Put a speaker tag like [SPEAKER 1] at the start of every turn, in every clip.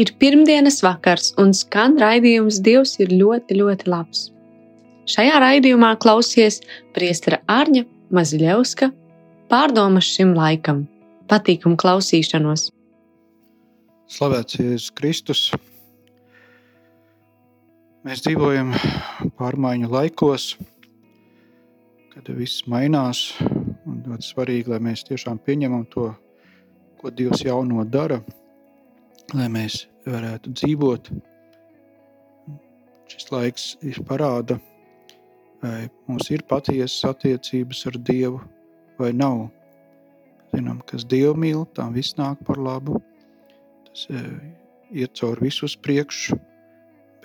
[SPEAKER 1] Ir pirmdienas vakars, un skan raidījums Dievs ir ļoti, ļoti labs. Šajā raidījumā klausies priestera Ārņa Maziļevska pārdomas šim laikam. Patīkamu klausīšanos!
[SPEAKER 2] Slavēts Jēzus Kristus! Mēs dzīvojam pārmaiņu laikos, kad viss mainās. Ļoti svarīgi, lai mēs tiešām pieņemam to, ko Dievs jauno dara, lai mēs varētu dzīvot. Šis laiks parāda, vai mums ir patiesas attiecības ar Dievu vai nav. Zinām, kas Dievu mīl, tam viss nāk par labu. Tas e, iet cauri visus priekšu,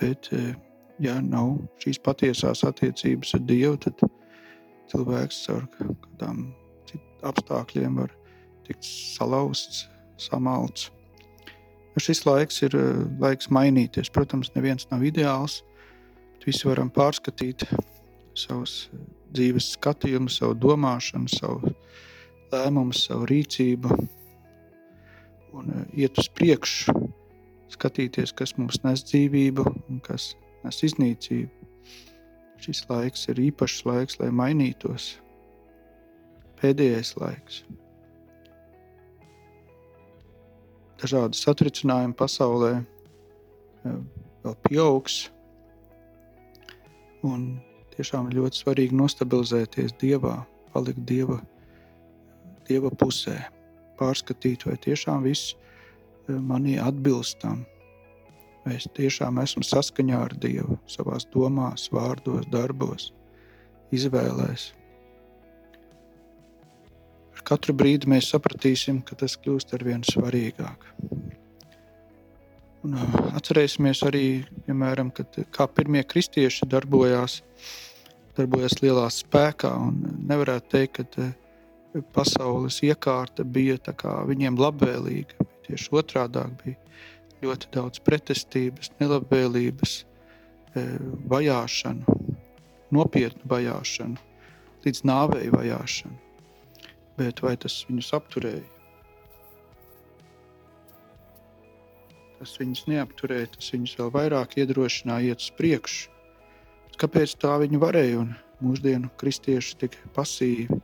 [SPEAKER 2] bet e, ja nav šīs patiesās attiecības ar Dievu, tad cilvēks caur kādām apstākļiem var tikt salauzts, samalts. Šis laiks ir eh, laiks mainīties. Protams, neviens nav ideāls. Visi varam pārskatīt savus eh, dzīves skatījumu, savu domāšanu, savu lēmumu, savu rīcību un eh, iet uz priekšu, skatīties, kas mums nes dzīvību un kas nes iznīcību. Šis laiks ir īpašs laiks, lai mainītos. Pēdējais laiks. Dažādi satricinājumi pasaulē vēl pieaugs. Un tiešām ir ļoti svarīgi nostabilizēties Dievā, palikt Dieva, dieva pusē, pārskatīt, vai tiešām viss manī atbilstam. Vai es tiešām esmu saskaņā ar Dievu savās domās, vārdos, darbos, izvēlēs katru brīdi mēs sapratīsim, ka tas kļūst ar vien svarīgāk. Un, atcerēsimies arī, piemēram, kad, kā pirmie kristieši darbojās, darbojās lielā spēkā. Nevarētu teikt, ka pasaules iekārta bija viņiem labvēlīga. Tieši otrādi bija ļoti daudz pretestības, nelabvēlības, vajāšanu, nopietnu vajāšanu, līdz nāvei vajāšanu bet vai tas viņus apturēja? Tas viņus neapturēja, tas viņus vēl vairāk iedrošināja iet uz priekšu. Kāpēc tā viņi varēja un mūsdienu kristieši tik pasīvi?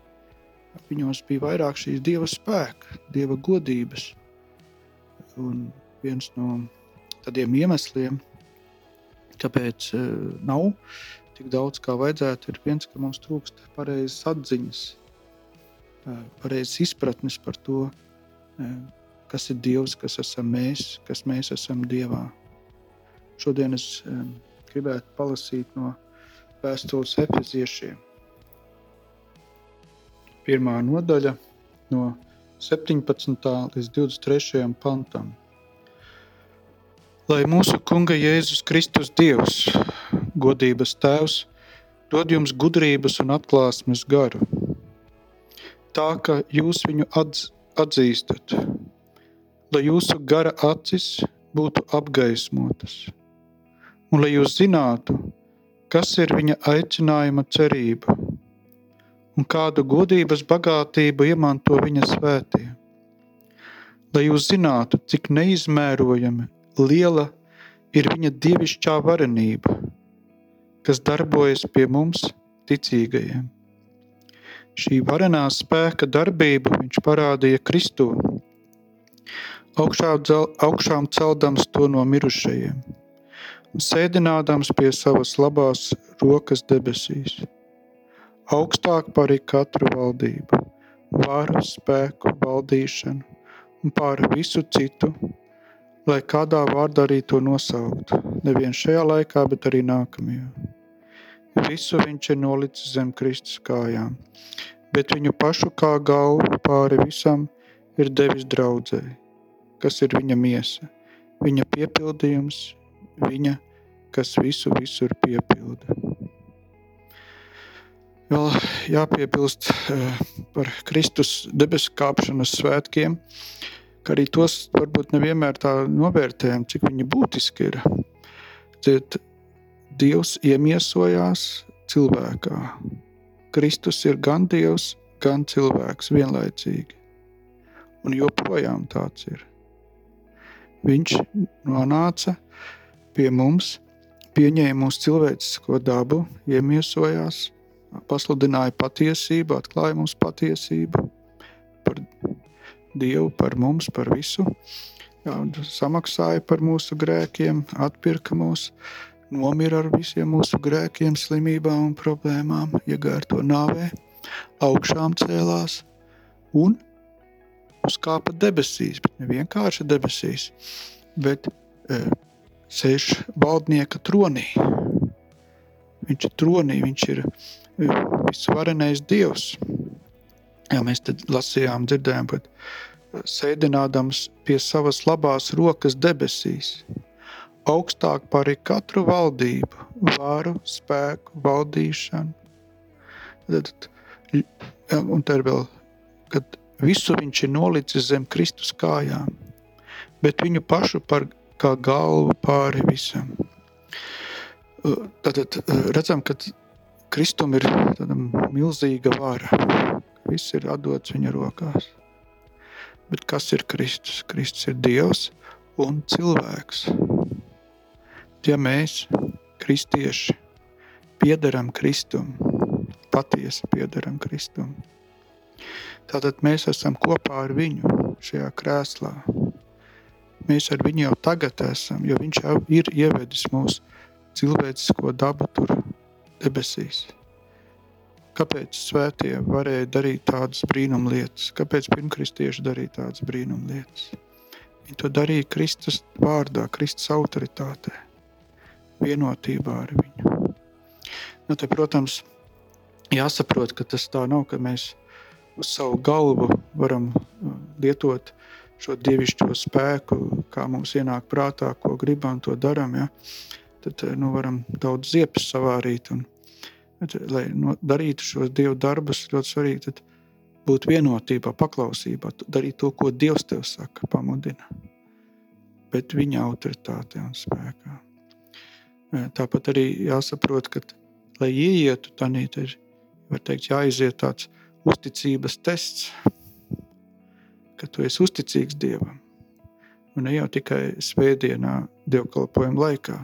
[SPEAKER 2] Viņos bija vairāk šīs dieva spēka, dieva godības. Un viens no tādiem iemesliem, kāpēc uh, nav tik daudz kā vajadzētu, ir viens, ka mums trūkst pareizas atziņas pareizas izpratnes par to, kas ir Dievs, kas esam mēs, kas mēs esam Dievā. Šodien es gribētu palasīt no vēstules efeziešiem. Pirmā nodaļa no 17. līdz 23. pantam. Lai mūsu Kunga Jēzus Kristus Dievs, godības Tēvs, dod jums gudrības un atklāsmes garu tā, ka jūs viņu atz, atzīstat, lai jūsu gara acis būtu apgaismotas, un lai jūs zinātu, kas ir viņa aicinājuma cerība, un kādu godības bagātību iemanto viņa svētie. Lai jūs zinātu, cik neizmērojami liela ir viņa dievišķā varenība, kas darbojas pie mums ticīgajiem. Šī varenā spēka darbību viņš parādīja Kristū, augšā, augšām celdams to no mirušajiem un sēdinādams pie savas labās rokas debesīs. Augstāk par katru valdību, varu, spēku, valdīšanu un pār visu citu, lai kādā vārdā arī to nosaukt, nevien šajā laikā, bet arī nākamajā. Visu viņš ir nolicis zem Kristus kājām, bet viņu pašu kā galvu pāri visam ir devis draudzēji. kas ir viņa miesa, viņa piepildījums, viņa, kas visu visur piepilda. Vēl jāpiebilst uh, par Kristus debesu kāpšanas svētkiem, ka arī tos varbūt nevienmēr tā novērtējam, cik viņi būtiski ir. Tad Dievs iemiesojās cilvēkā. Kristus ir gan Dievs, gan cilvēks vienlaicīgi. Un joprojām tāds ir. Viņš nonāca pie mums, pieņēma mūsu cilvēcisko dabu, iemiesojās, pasludināja patiesību, atklāja mums patiesību par Dievu, par mums, par visu. Jā, samaksāja par mūsu grēkiem, atpirka mūs, nomira ar visiem mūsu grēkiem, slimībām un problēmām, iegāja to nāvē, augšām cēlās un uzkāpa debesīs, bet ne vienkārši debesīs, bet e, sēž valdnieka tronī. Viņš ir tronī, viņš ir e, visvarenais dievs. Jā, mēs tad lasījām, dzirdējām, bet sēdinādams pie savas labās rokas debesīs, augstāk par katru valdību, varu, spēku, valdīšanu. Tad, un tā ir vēl, kad visu viņš ir nolicis zem Kristus kājām, bet viņu pašu par kā galvu pāri visam. Tad redzam, ka Kristum ir milzīga vara. Viss ir atdots viņa rokās. Bet kas ir Kristus? Kristus ir Dievs un cilvēks ja mēs, kristieši, piederam Kristum, patiesi piederam Kristum, tātad mēs esam kopā ar viņu šajā krēslā. Mēs ar viņu jau tagad esam, jo viņš jau ir ievedis mūsu cilvēcisko dabu tur debesīs. Kāpēc svētie varēja darīt tādas brīnumlietas? Kāpēc pirmkristieši darīja tādas brīnumlietas? Viņi to darīja Kristus vārdā, Kristus autoritātē vienotībā ar viņu. Nu, te, protams, jāsaprot, ka tas tā nav, ka mēs uz savu galvu varam uh, lietot šo dievišķo spēku, kā mums ienāk prātā, ko gribam, to darām. Ja? Tad uh, nu, varam daudz ziepes savārīt. Un, bet, lai no, darītu šos dievu darbus, ļoti svarīgi būt vienotībā, paklausībā, darīt to, ko Dievs tev saka, pamudina. Bet viņa autoritāte un spēkā. Tāpat arī jāsaprot, ka, lai ieietu tādā, ir teikt, jāiziet tāds uzticības tests, ka tu esi uzticīgs Dievam. Un ne jau tikai svētdienā, dievkalpojuma laikā,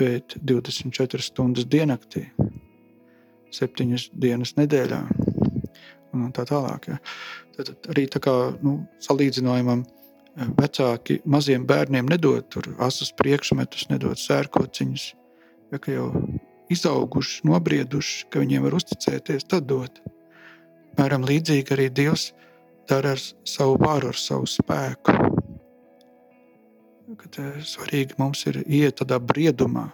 [SPEAKER 2] bet 24 stundas diennaktī, 7 dienas nedēļā un tā tālāk. Ja. Tad arī tā kā nu, salīdzinājumam vecāki maziem bērniem nedod tur asus priekšmetus, nedod sērkociņus, ja ka jau izauguši, nobrieduši, ka viņiem var uzticēties, tad dod. Mēram līdzīgi arī Dievs dara ar savu varu, ar savu spēku. Kad svarīgi mums ir iet tādā briedumā,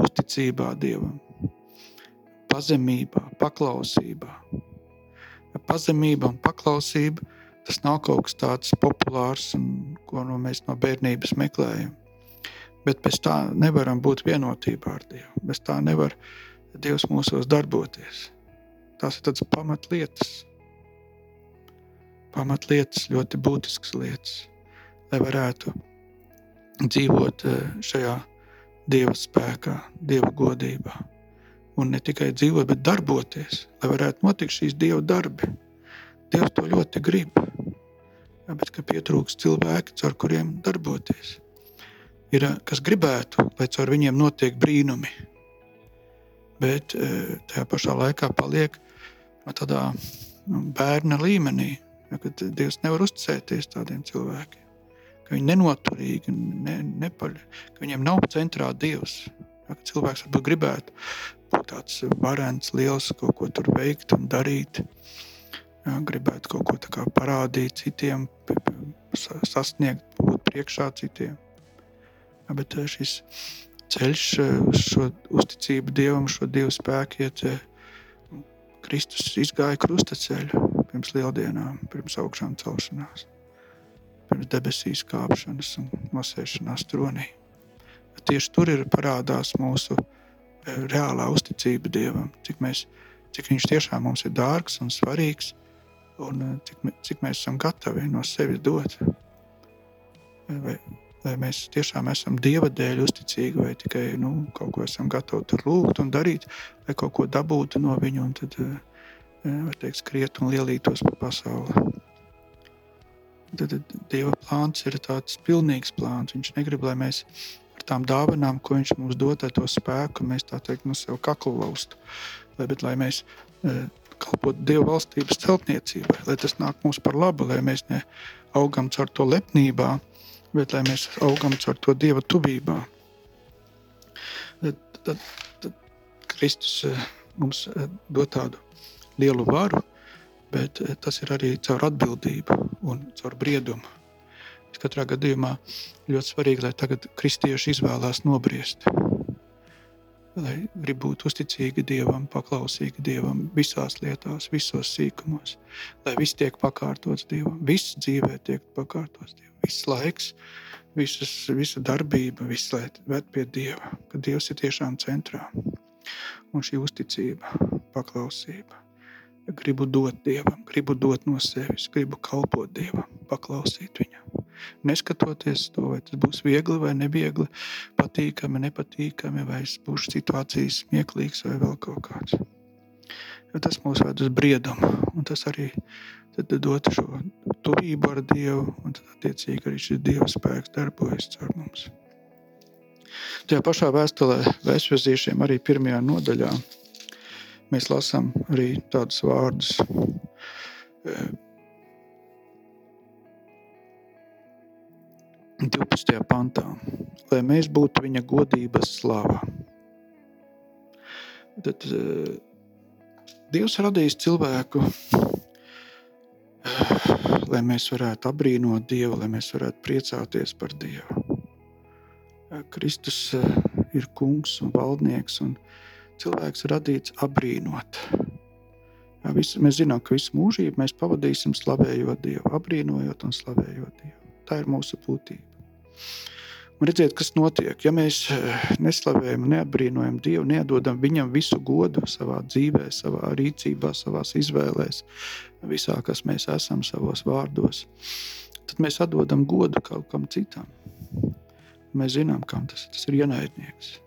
[SPEAKER 2] uzticībā Dievam, pazemībā, paklausībā. Pazemība un paklausība – tas nav kaut kas tāds populārs, un, ko no mēs no bērnības meklējam. Bet bez tā nevaram būt vienotībā ar Dievu. Bez tā nevar Dievs mūsos darboties. Tās ir tādas pamatlietas, pamatlietas, ļoti būtiskas lietas, lai varētu dzīvot eh, šajā Dieva spēkā, Dieva godībā. Un ne tikai dzīvot, bet darboties, lai varētu notikt šīs Dieva darbi. Dievs to ļoti grib bet ka pietrūkst cilvēki, caur kuriem darboties. Ir kas gribētu, lai caur viņiem notiek brīnumi, bet tajā pašā laikā paliek no tādā nu, bērna līmenī, ja, kad Dievs nevar uzticēties tādiem cilvēkiem. Viņi nenoturīgi, ne, nepaļ, ka viņiem nav centrā Dievs. Ja, cilvēks varbūt gribētu būt tāds varens, liels, kaut ko tur veikt un darīt. Ja, gribētu kaut ko parādīt citiem, sasniegt, būt priekšā citiem. Bet eh, šis ceļš eh, šo uzticību Dievam, šo Dievu spēku iet. Kristus izgāja krusta ceļu pirms lieldienām, pirms augšām celšanās. pirms debesīs kāpšanas un nosēšanās tronī. Tieši tur ir parādās mūsu eh, reālā uzticība Dievam, cik, mēs, cik Viņš tiešām mums ir dārgs un svarīgs, un eh, cik, cik mēs esam gatavi no sevis dot. Vai, vai mēs tiešām esam Dieva dēļ uzticīgi, vai tikai nu, kaut ko esam gatavi lūgt un darīt, lai kaut ko dabūtu no viņa, un tad, var teikt, skriet un lielītos pa pasauli. Tad Dieva plāns ir tāds pilnīgs plāns. Viņš negrib, lai mēs ar tām dāvanām, ko Viņš mums dod, to spēku, mēs tā teikt, no sev kaklu laustu. Lai, bet lai mēs kalpotu Dieva valstības celtniecībai, lai tas nāk mums par labu, lai mēs neaugam caur to lepnībā, bet lai mēs augam caur to Dieva tuvībā. Tad, tad, tad Kristus e, mums e, dod tādu lielu varu, bet eh, tas ir arī caur atbildību un caur briedumu. Katrā gadījumā ļoti svarīgi, lai tagad kristieši izvēlās nobriest. Lai grib būt uzticīgi Dievam, paklausīgi Dievam visās lietās, visos sīkumos, lai viss tiek pakārtots Dievam, viss dzīvē tiek pakārtots Dievam, viss laiks, visas, visa darbība, viss ved pie Dieva, ka Dievs ir tiešām centrā. Un šī uzticība, paklausība gribu dot Dievam, gribu dot no sevis, gribu kalpot Dievam, paklausīt Viņam. Neskatoties to, vai tas būs viegli vai neviegli, patīkami, nepatīkami, vai būs situācijas smieklīgs vai vēl kaut kāds. Jo tas mūs ved uz briedumu, un tas arī dod šo tuvību ar Dievu, un tad attiecīgi arī šis Dieva spēks darbojas caur mums. Tajā pašā vēstulē vēsturiešiem arī pirmajā nodaļā mēs lasām arī tādus vārdus. 12. Eh, pantā, lai mēs būtu viņa godības slava. Tad uh, Dievs radījis cilvēku, uh, lai mēs varētu apbrīnot Dievu, lai mēs varētu priecāties par Dievu. Uh, Kristus ir kungs un valdnieks, un cilvēks radīts apbrīnot. Jā, visu, mēs zinām, ka visu mūžību mēs pavadīsim slavējot Dievu, apbrīnojot un slavējot Dievu. Tā ir mūsu būtība. Un redziet, kas notiek. Ja mēs eh, neslavējam, neapbrīnojam Dievu, nedodam Viņam visu godu savā dzīvē, savā rīcībā, savā izvēlēs, visā, kas mēs esam, savos vārdos, tad mēs atdodam godu kaut kam citam. Mēs zinām, kam tas. Tas ir ienaidnieks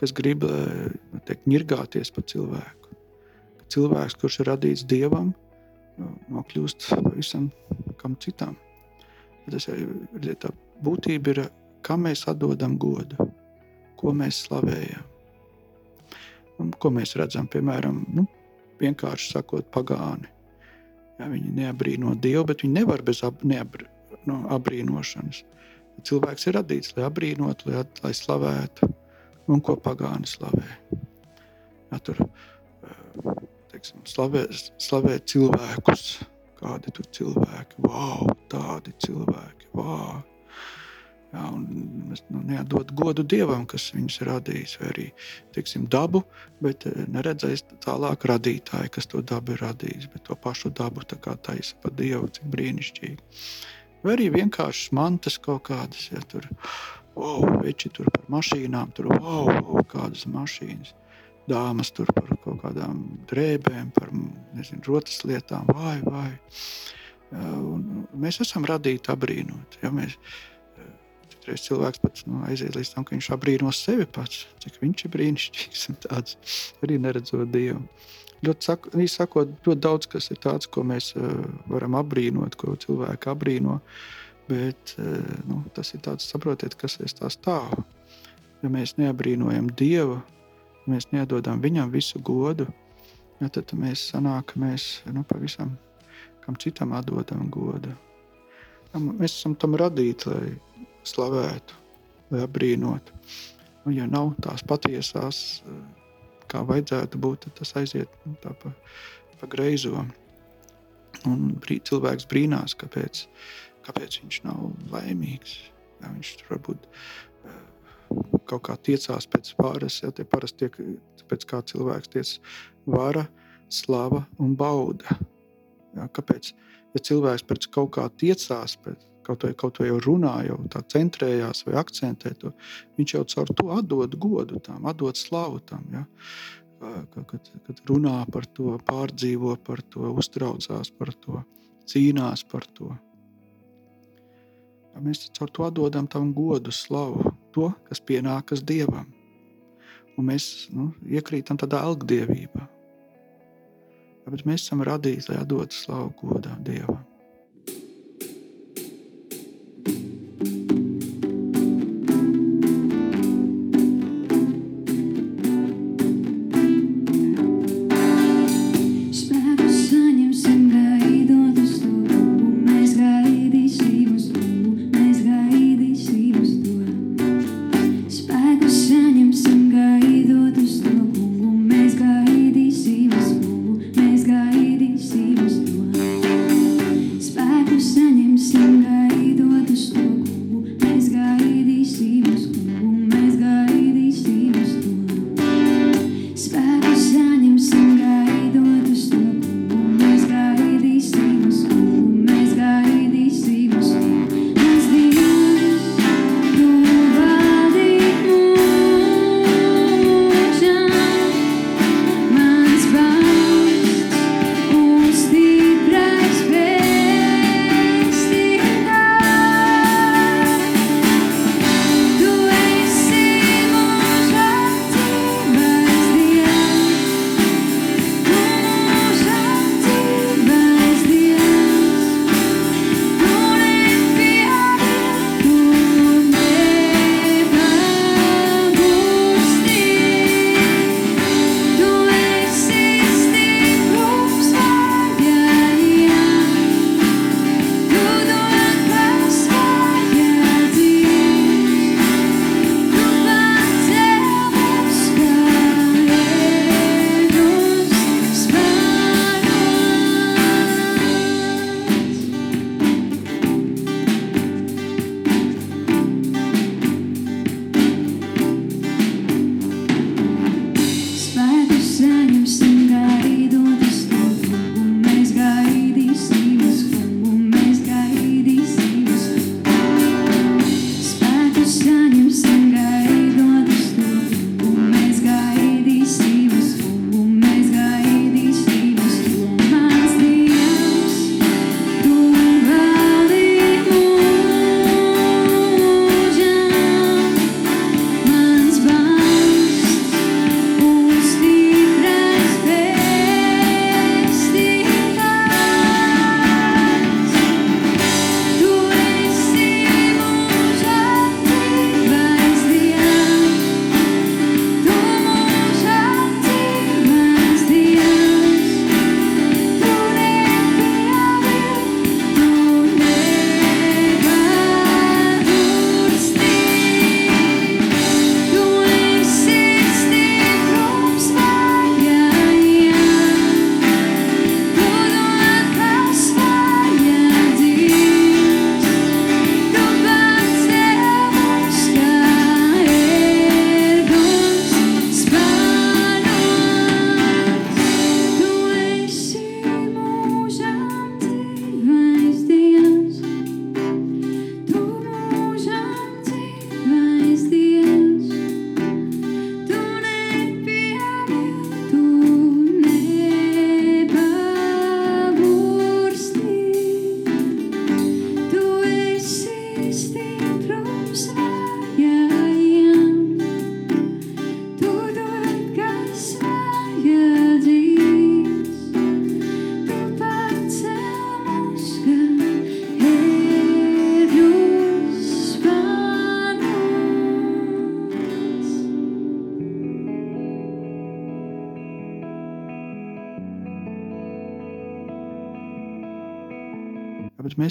[SPEAKER 2] kas grib eh, teikt, ņirgāties par cilvēku. Cilvēks, kurš ir radīts dievam, nokļūst pavisam kam citam. Tas ir tā būtība, ir, kam mēs atdodam godu, ko mēs slavējam. Un, ko mēs redzam, piemēram, nu, vienkārši sakot, pagāni. Ja, viņi neabrīno Dievu, bet viņi nevar bez ab, neabr, no, abrīnošanas. Cilvēks ir radīts, lai abrīnotu, lai, lai slavētu un ko pagāni slavē. Ja, tur teiksim, slavē, slavē cilvēkus, kādi tur cilvēki, wow, tādi cilvēki, wow. Ja, mēs nu, neatdod godu dievam, kas viņus ir radījis, vai arī teiksim, dabu, bet eh, neredzēs tālāk radītāju, kas to dabu ir radījis, bet to pašu dabu taisa pa dievu, cik brīnišķīgi. Vai arī vienkārši mantas kaut kādas, ja tur wow, veči tur par mašīnām, tur wow, wow, kādas mašīnas. Dāmas tur par kaut kādām drēbēm, par nezinu, rotas lietām, vai, vai. Un mēs esam radīti apbrīnot. Ja mēs, Citreiz cilvēks pats nu, aiziet līdz tam, ka viņš apbrīno sevi pats, cik viņš ir brīnišķīgs un tāds arī neredzot Dievu. Ļoti sak, sakot, ļoti daudz kas ir tāds, ko mēs uh, varam apbrīnot, ko cilvēki apbrīno. Uh, Bet eh, nu, tas ir tāds, saprotiet, kas ir tās stāv. Ja mēs neabrīnojam Dievu, ja mēs nedodam Viņam visu godu, ja, tad mēs sanākam, ka mēs nu, pavisam kam citam atdodam godu. Ja, mēs esam tam radīti, lai slavētu, lai apbrīnotu. Un, ja nav tās patiesās, eh, kā vajadzētu būt, tad tas aiziet nu, pa, pa greizo. Un brī, cilvēks brīnās, kāpēc kāpēc viņš nav laimīgs. Jā, viņš tur varbūt uh, kaut kā tiecās pēc varas, ja tie parasti tiek pēc kā cilvēks tiec vara, slava un bauda. Jā, kāpēc? Ja cilvēks pēc kaut kā tiecās, pēc
[SPEAKER 3] kaut vai, kaut vai jau runā, jau tā centrējās vai akcentē to, viņš jau caur to atdod godu tam, atdod slavu tam. Ja? Kad, kad runā par to, pārdzīvo par to, uztraucās par to, cīnās par to. Ja mēs caur to atdodam tam godu, slavu, to, kas pienākas Dievam. Un mēs nu, iekrītam tādā algdievībā. Ja, bet mēs esam radīti, lai atdotu slavu godā Dievam.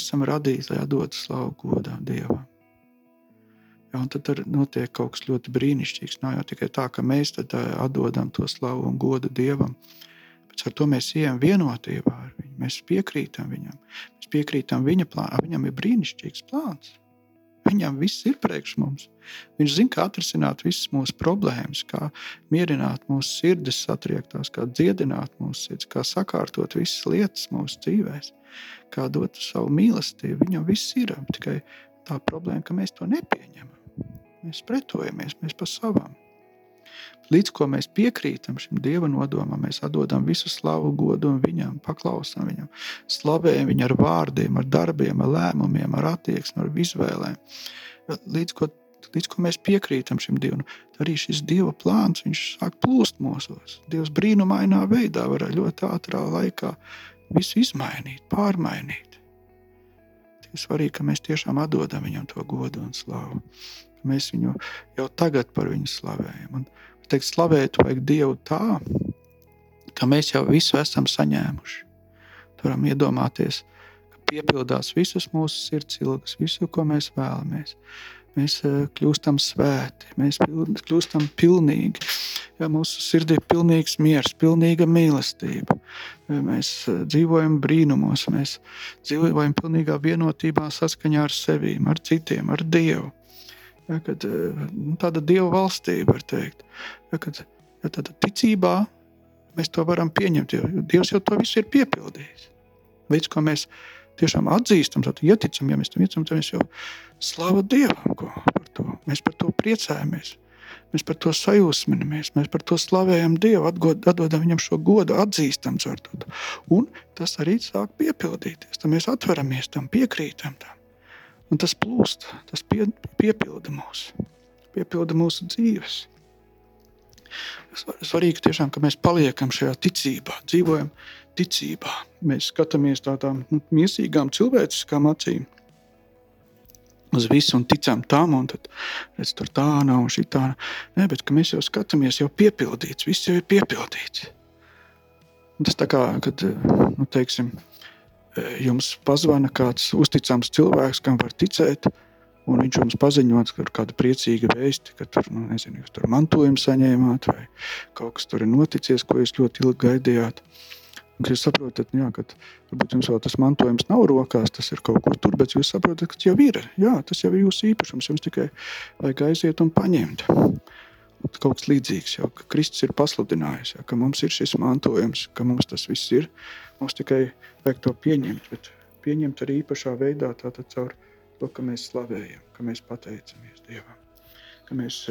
[SPEAKER 3] Esam radīti, lai dotu slavu godā Dievam. Ja, tad notiek kaut kas ļoti brīnišķīgs. Nav jau tikai tā, ka mēs atdodam to slavu un godu Dievam, bet ar to mēs ejam vienotībā ar viņu. Mēs piekrītam viņam, mēs piekrītam viņa plānam. Viņam ir brīnišķīgs plāns.
[SPEAKER 2] Viņam viss ir priekš mums. Viņš zina, kā atrisināt visas mūsu problēmas, kā mierināt mūsu sirdis satriektās, kā dziedināt mūsu sirds, kā sakārtot visas lietas mūsu dzīvēm, kā dot savu mīlestību. Viņam viss ir tikai tā problēma, ka mēs to nepieņemam. Mēs pretojamies, mēs pa savām. Līdz ko mēs piekrītam šim dieva nodomam, mēs atdodam visu slavu, godu viņam, paklausām viņam, slavējam viņu ar vārdiem, ar darbiem, ar lēmumiem, ar attieksmi, ar izvēlēm. Līdz ko, līdz ko mēs piekrītam šim dievam, arī šis dieva plāns sāk plūst mūsos. Dievs brīnumainā veidā var ļoti ātrā laikā visu izmainīt, pārmainīt. Tik svarīgi, ka mēs tiešām atdodam viņam to godu un slavu. Mēs viņu jau tagad par viņu slavējam. Un, teikt, slavēt vajag Dievu tā, ka mēs jau visu esam saņēmuši. Varam iedomāties, ka piepildās visas mūsu sirds ilgas, visu, ko mēs vēlamies. Mēs eh, kļūstam svēti, mēs kļūstam pilnīgi. Ja mūsu sirdī ir pilnīgs miers, pilnīga mīlestība. Mēs eh, dzīvojam brīnumos, mēs dzīvojam pilnīgā vienotībā saskaņā ar sevi, ar citiem, ar Dievu. Ja, kad, eh, nu, tāda dieva valstība, var teikt. Ja, kad, ja, tāda ticībā mēs to varam pieņemt, jo Dievs jau to visu ir piepildījis. Līdz ko mēs tiešām atzīstam, tad ieticam, ja mēs tam ieticam, tad mēs jau slavu Dievam ko, par to. Mēs par to priecājamies. Mēs par to sajūsminamies, mēs par to slavējam Dievu, atgod, atdodam viņam šo godu, atzīstam to. Un tas arī sāk piepildīties. Tad mēs atveramies tam, piekrītam tam. Un tas plūst, tas pie, piepilda mūs, piepilda mūsu dzīves. Svarīgi tiešām, ka mēs paliekam šajā ticībā, dzīvojam ticībā. Mēs skatāmies tādām nu, mīsīgām cilvēciskām acīm uz visu un ticam tam, un tad redz, tur tā nav un šī tā. Nē, bet mēs jau skatāmies, jau piepildīts, viss jau ir piepildīts. Un tas tā kā, kad, nu, teiksim, jums pazvana kāds uzticams cilvēks, kam var ticēt, un viņš jums paziņot, ka ir kāda priecīga vēsti, ka tur, nu, nezinu, jūs tur mantojumu saņēmāt, vai kaut kas tur ir noticies, ko jūs ļoti ilgi gaidījāt. Un, jūs saprotat, jā, ka varbūt jums vēl tas mantojums nav rokās, tas ir kaut kur tur, bet jūs saprotat, ka jau ir. Jā, tas jau ir jūsu īpašums. Jums tikai vajag aiziet un paņemt. Kaut kas līdzīgs jau, ka Kristus ir pasludinājis, jā, ka mums ir šis mantojums, ka mums tas viss ir. Mums tikai vajag to pieņemt, bet pieņemt arī īpašā veidā, tātad caur to, ka mēs slavējam, ka mēs pateicamies Dievam, ka mēs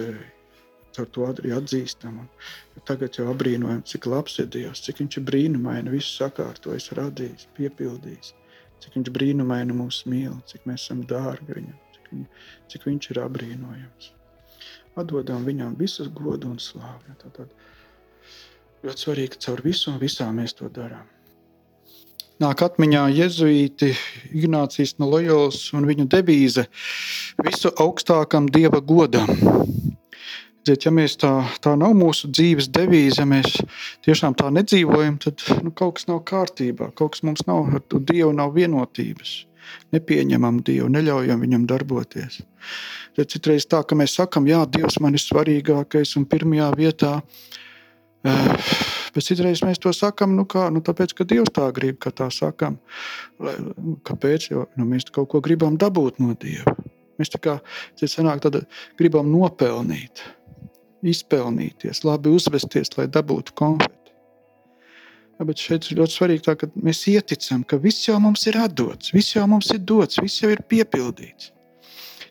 [SPEAKER 2] caur to arī atzīstam. Un tagad jau apbrīnojam, cik labs ir Dievs, cik viņš ir brīnumaini, visu sakārtojis, radījis, piepildījis, cik viņš brīnumaini mūs mīl, cik mēs esam dārgi viņam, cik, viņ, cik viņš ir apbrīnojams. Atdodam viņam visas godu un slāvi. Tātad ļoti svarīgi, ka caur visu un visā mēs to darām nāk atmiņā jēzuīti Ignācijas no Loyolas un viņa devīze visu augstākam dieva godam. Ziet, ja mēs tā, tā nav mūsu dzīves devīze, ja mēs tiešām tā nedzīvojam, tad nu, kaut kas nav kārtībā, kaut kas mums nav, ar Dievu nav vienotības. Nepieņemam Dievu, neļaujam viņam darboties. Tad citreiz tā, ka mēs sakam, jā, Dievs man ir svarīgākais un pirmajā vietā. Uh, Bet citreiz mēs to sakām, nu, kā, nu, tāpēc, ka Dievs tā grib, ka tā sakām. Kāpēc? Jo nu, mēs kaut ko gribam dabūt no Dieva. Mēs tā kā sanāk, gribam nopelnīt, izpelnīties, labi uzvesties, lai dabūtu konfeti. Ja, bet šeit ir ļoti svarīgi, tā, ka mēs ieticam, ka viss jau mums ir atdots, viss jau mums ir dots, viss jau ir piepildīts.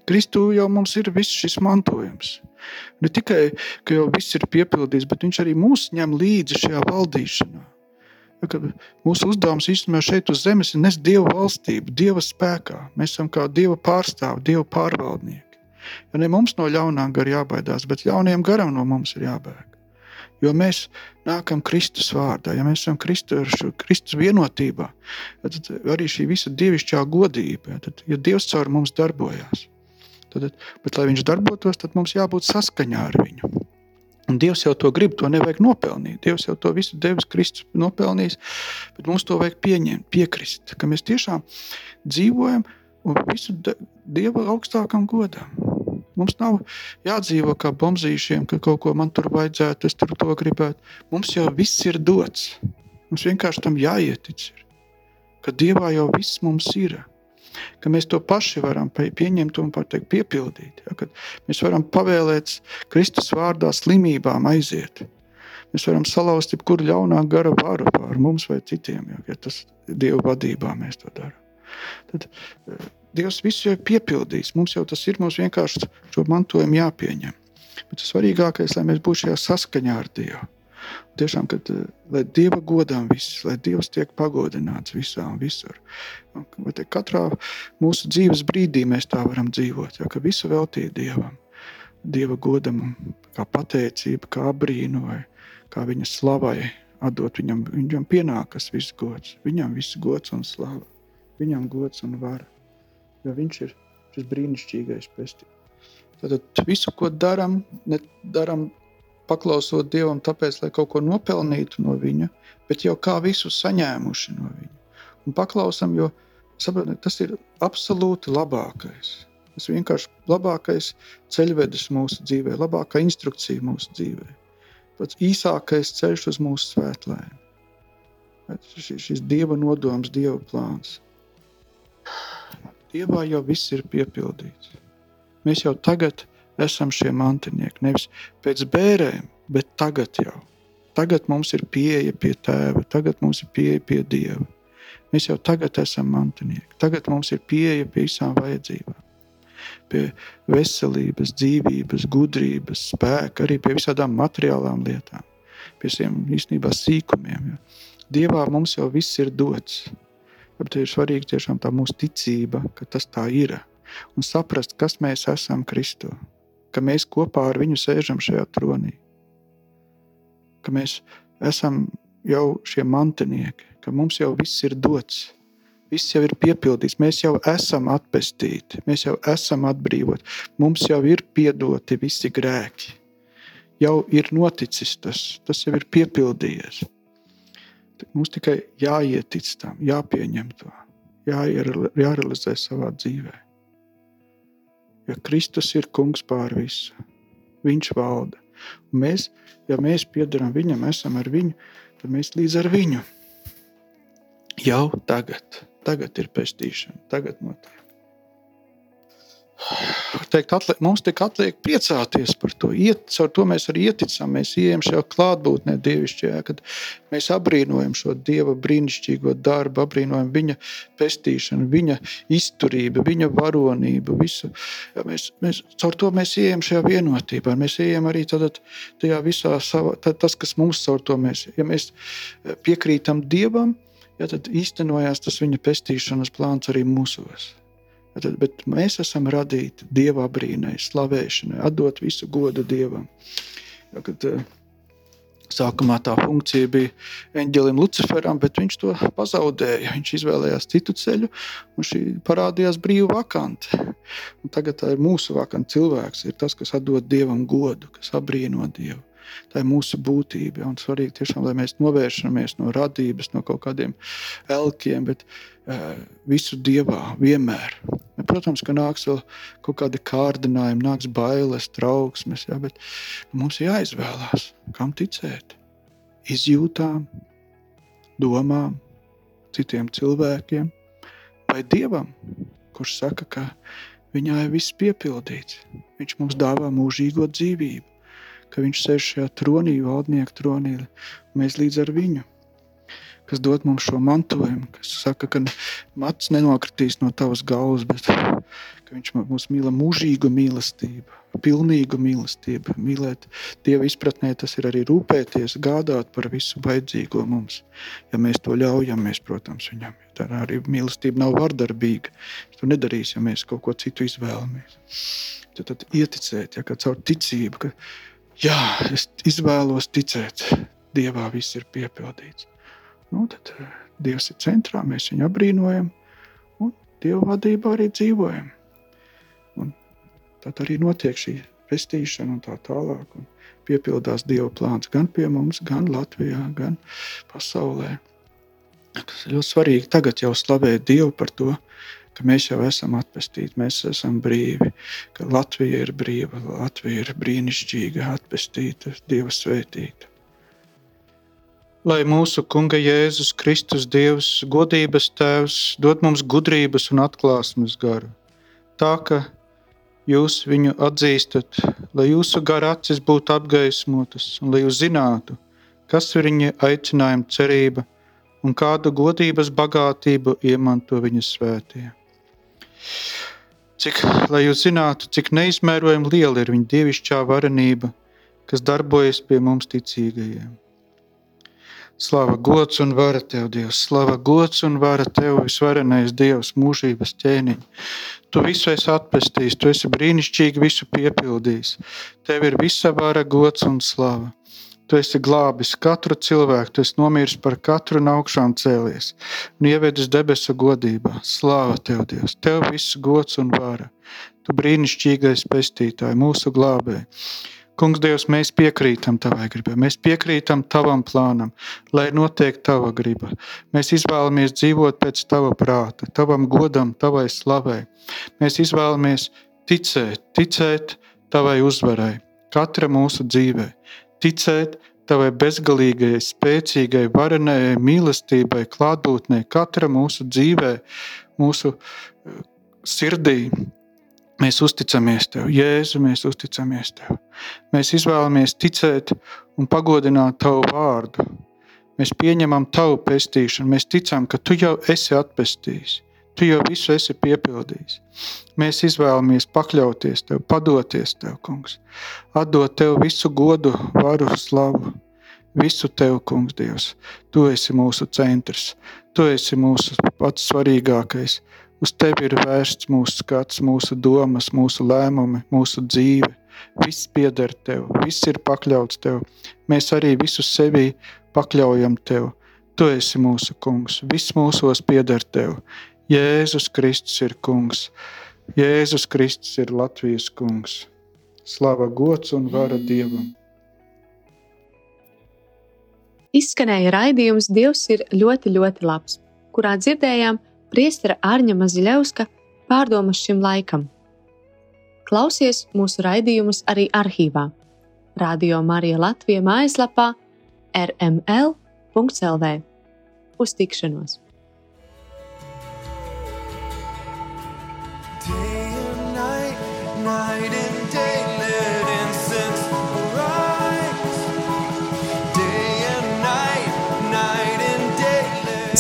[SPEAKER 2] Kristū jau mums ir viss šis mantojums. Ne tikai, ka jau viss ir piepildīts, bet viņš arī mūs ņem līdzi šajā valdīšanā. Ja, mūsu uzdevums īstenībā šeit uz zemes ir nest Dieva valstību, Dieva spēkā. Mēs esam kā Dieva pārstāvi, Dieva pārvaldnieki. Ja ne mums no ļaunā gara jābaidās, bet ļauniem garam no mums ir jābēg. Jo mēs nākam Kristus vārdā, ja mēs esam Kristus, Kristus vienotībā, tad arī šī visa dievišķā godība, tad, ja Dievs caur mums darbojās, Tad, bet, lai viņš darbotos, tad mums jābūt saskaņā ar viņu. Un Dievs jau to grib, to nevajag nopelnīt. Dievs jau to visu devis, Kristus nopelnījis, bet mums to vajag pieņemt, piekrist, ka mēs tiešām dzīvojam un visu Dieva augstākam godam. Mums nav jādzīvo kā bombzīšiem, ka kaut ko man tur vajadzētu, es tur to gribētu. Mums jau viss ir dots. Mums vienkārši tam jāietic, ir, ka Dievā jau viss mums ir. ka mēs to paši varam pieņemt un pateikt, piepildīt. Ja, mēs varam pavēlēt Kristus vārdā slimībām aiziet. Mēs varam salauzt jebkuru ļaunā gara varu pār mums vai citiem, ja, ja tas Dieva vadībā mēs to darām. Tad Dievs visu jau ir piepildījis. Mums jau tas ir, mums vienkārši šo mantojumu jāpieņem. Bet tas svarīgākais, lai mēs būtu šajā saskaņā ar Dievu. Tiešām, kad, eh, lai Dieva godām viss, lai Dievs tiek pagodināts visā un visur. Te, katrā mūsu dzīves brīdī mēs tā varam dzīvot, jo visu veltīt Dievam. Dieva godam, kā pateicība, kā brīnu vai kā viņa slavai, atdot viņam, viņam pienākas viss gods. Viņam viss gods un slava. Viņam gods un vara. Jo viņš ir šis brīnišķīgais pestītājs. Tad visu, ko darām, darām paklausot Dievam, tāpēc, lai kaut ko nopelnītu no Viņa, bet jau kā visu saņēmuši no Viņa. Un paklausam, jo saprotiet, tas ir absolūti labākais. Tas vienkārši labākais ceļvedis mūsu dzīvē, labākā instrukcija mūsu dzīvē. Pats īsākais ceļš uz mūsu svētlēm. Šis dieva nodoms, dieva plāns. Dievā jau viss ir piepildīts. Mēs jau tagad esam šie mantinieki. Nevis pēc bērēm, bet tagad jau. Tagad mums ir pieeja pie tēva, tagad mums ir pieeja pie dieva. Mēs jau tagad esam mantinieki. Tagad mums ir pieeja pie visām vajadzībām. Pie veselības, dzīvības, gudrības, spēka, arī pie visādām materiālām lietām, pie šiem īstenībā sīkumiem. Ja. Dievā mums jau viss ir dots. Tāpēc ir svarīgi tiešām tā mūsu ticība, ka tas tā ir. Un saprast, kas mēs esam Kristū ka mēs kopā ar viņu sēžam šajā tronī. Ka mēs esam jau šie mantinieki, ka mums jau viss ir dots. Viss jau ir piepildīts, mēs jau esam atpestīti, mēs jau esam atbrīvoti, mums jau ir piedoti visi grēki. Jau ir noticis tas, tas jau ir piepildījies. Mums tikai jāietic tam, jāpieņem to, jārealizē savā dzīvēm. Jo Kristus ir kungs pār visu. Viņš valda. Un mēs, ja mēs piedarām viņam, esam ar viņu, tad mēs līdz ar viņu jau tagad, tagad ir pestīšana, tagad notiek teikt, atliek, mums tikai atliek priecāties par to. Iet, caur to mēs arī ieticam, mēs ejam šajā klātbūtnē, dievišķajā, kad mēs abrīnojam šo dieva brīnišķīgo darbu, abrīnojam viņa pestīšanu, viņa izturību, viņa varonību. Visu. Ja mēs, mēs, caur to mēs ejam šajā vienotībā. Mēs ejam arī tad, tajā visā, savā, tad, tas, kas mums caur to mēs, ja mēs piekrītam dievam, ja, tad īstenojās tas viņa pestīšanas plāns arī mūsos. Tad, bet mēs esam radīti dieva brīnai, slavēšanai, atdot visu godu dievam. Ja, kad, uh, Sākumā tā funkcija bija eņģelim Luciferam, bet viņš to pazaudēja. Viņš izvēlējās citu ceļu, un šī parādījās brīva vakante. Un tagad tā ir mūsu vakante. Cilvēks ir tas, kas atdod dievam godu, kas apbrīno dievu. Tā ir mūsu būtība. Un svarīgi tiešām, lai mēs novēršamies no radības, no kaut kādiem elkiem, bet uh, visu dievā vienmēr. Protams, ka nāks vēl kaut kādi kārdinājumi, nāks bailes, trauksmes, ja, bet mums ir jāizvēlās, kam ticēt. Izjūtām, domām, citiem cilvēkiem vai dievam, kurš saka, ka viņā ir viss piepildīts. Viņš mums dāvā mūžīgo dzīvību ka viņš sēž šajā tronī, valdnieku tronī, mēs līdz ar viņu, kas dod mums šo mantojumu, kas saka, ka mats nenokritīs no tavas galvas, bet viņš mūs mīl mūžīgu mīlestību, pilnīgu mīlestību. Mīlēt Dieva izpratnē tas ir arī rūpēties, gādāt par visu vajadzīgo mums. Ja mēs to ļaujamies, protams, viņam. Tā arī mīlestība nav vardarbīga. To nedarīs, ja mēs kaut ko citu izvēlamies. Tad, tad ieticēt, ja caur ticību, ka jā, es izvēlos ticēt, Dievā viss ir piepildīts. Nu, tad eh, Dievs ir centrā, mēs viņu apbrīnojam un Dieva vadībā arī dzīvojam. Un tad arī notiek šī pestīšana un tā tālāk. Un piepildās Dieva plāns gan pie mums, gan Latvijā, gan pasaulē. Tas ir ļoti svarīgi tagad jau slavēt Dievu par to, ka mēs jau esam atpestīti, mēs esam brīvi, ka Latvija ir brīva, Latvija ir brīnišķīga, atpestīta, Dieva svētīta. lai mūsu Kunga Jēzus Kristus Dievs, godības Tēvs, dod mums gudrības un atklāsmes garu. Tā, ka jūs viņu atzīstat, lai jūsu gara acis būtu apgaismotas un lai jūs zinātu, kas ir viņa aicinājuma cerība un kādu godības bagātību iemanto viņa svētie. Cik, lai jūs zinātu, cik neizmērojami liela ir viņa dievišķā varenība, kas darbojas pie mums ticīgajiem. Slava, gods un vara tev, Dievs, slava, gods un vara tev, visvarenais Dievs, mūžības ķēniņ. Tu visu esi atpestījis, tu esi brīnišķīgi visu piepildījis. Tev ir visa vara, gods un slava. Tu esi glābis katru cilvēku, tu esi nomiris par katru un augšām cēlies un ievedis debesu godībā. Slāva tev, Dievs! Tev viss gods un vara. Tu brīnišķīgais pestītāji, mūsu glābēji. Kungs, Dievs, mēs piekrītam tavai gribai, mēs piekrītam tavam plānam, lai notiek tava griba. Mēs izvēlamies dzīvot pēc tava prāta, tavam godam, tavai slavai. Mēs izvēlamies ticēt, ticēt tavai uzvarai, katra mūsu dzīvē, ticēt tavai bezgalīgajai, spēcīgai, varenajai mīlestībai, klātbūtnei, katra mūsu dzīvē, mūsu eh, sirdī Mēs uzticamies Tev, Jēzu, mēs uzticamies Tev. Mēs izvēlamies ticēt un pagodināt Tavu vārdu. Mēs pieņemam Tavu pestīšanu, mēs ticam, ka Tu jau esi atpestījis, Tu jau visu esi piepildījis. Mēs izvēlamies pakļauties Tev, padoties Tev, Kungs, atdot Tev visu godu, varu, slavu. Visu Tev, Kungs, Dievs, Tu esi mūsu centrs, Tu esi mūsu pats svarīgākais. Uz tevi ir vērsts mūsu skats, mūsu domas, mūsu lēmumi, mūsu dzīve. Viss pieder tev, viss ir pakļauts tev. Mēs arī visu sevi pakļaujam tev. Tu esi mūsu kungs, viss mūsos pieder tev. Jēzus Kristus ir kungs. Jēzus Kristus ir Latvijas kungs. Slava, gods un vara Dievam!
[SPEAKER 1] Izskanēja raidījums Dievs ir ļoti, ļoti labs, kurā dzirdējām priestera Arņa Maziļevska pārdomas šim laikam. Klausies mūsu raidījumus arī arhīvā. Radio Marija Latvija mājaslapā rml.lv. Uz tikšanos!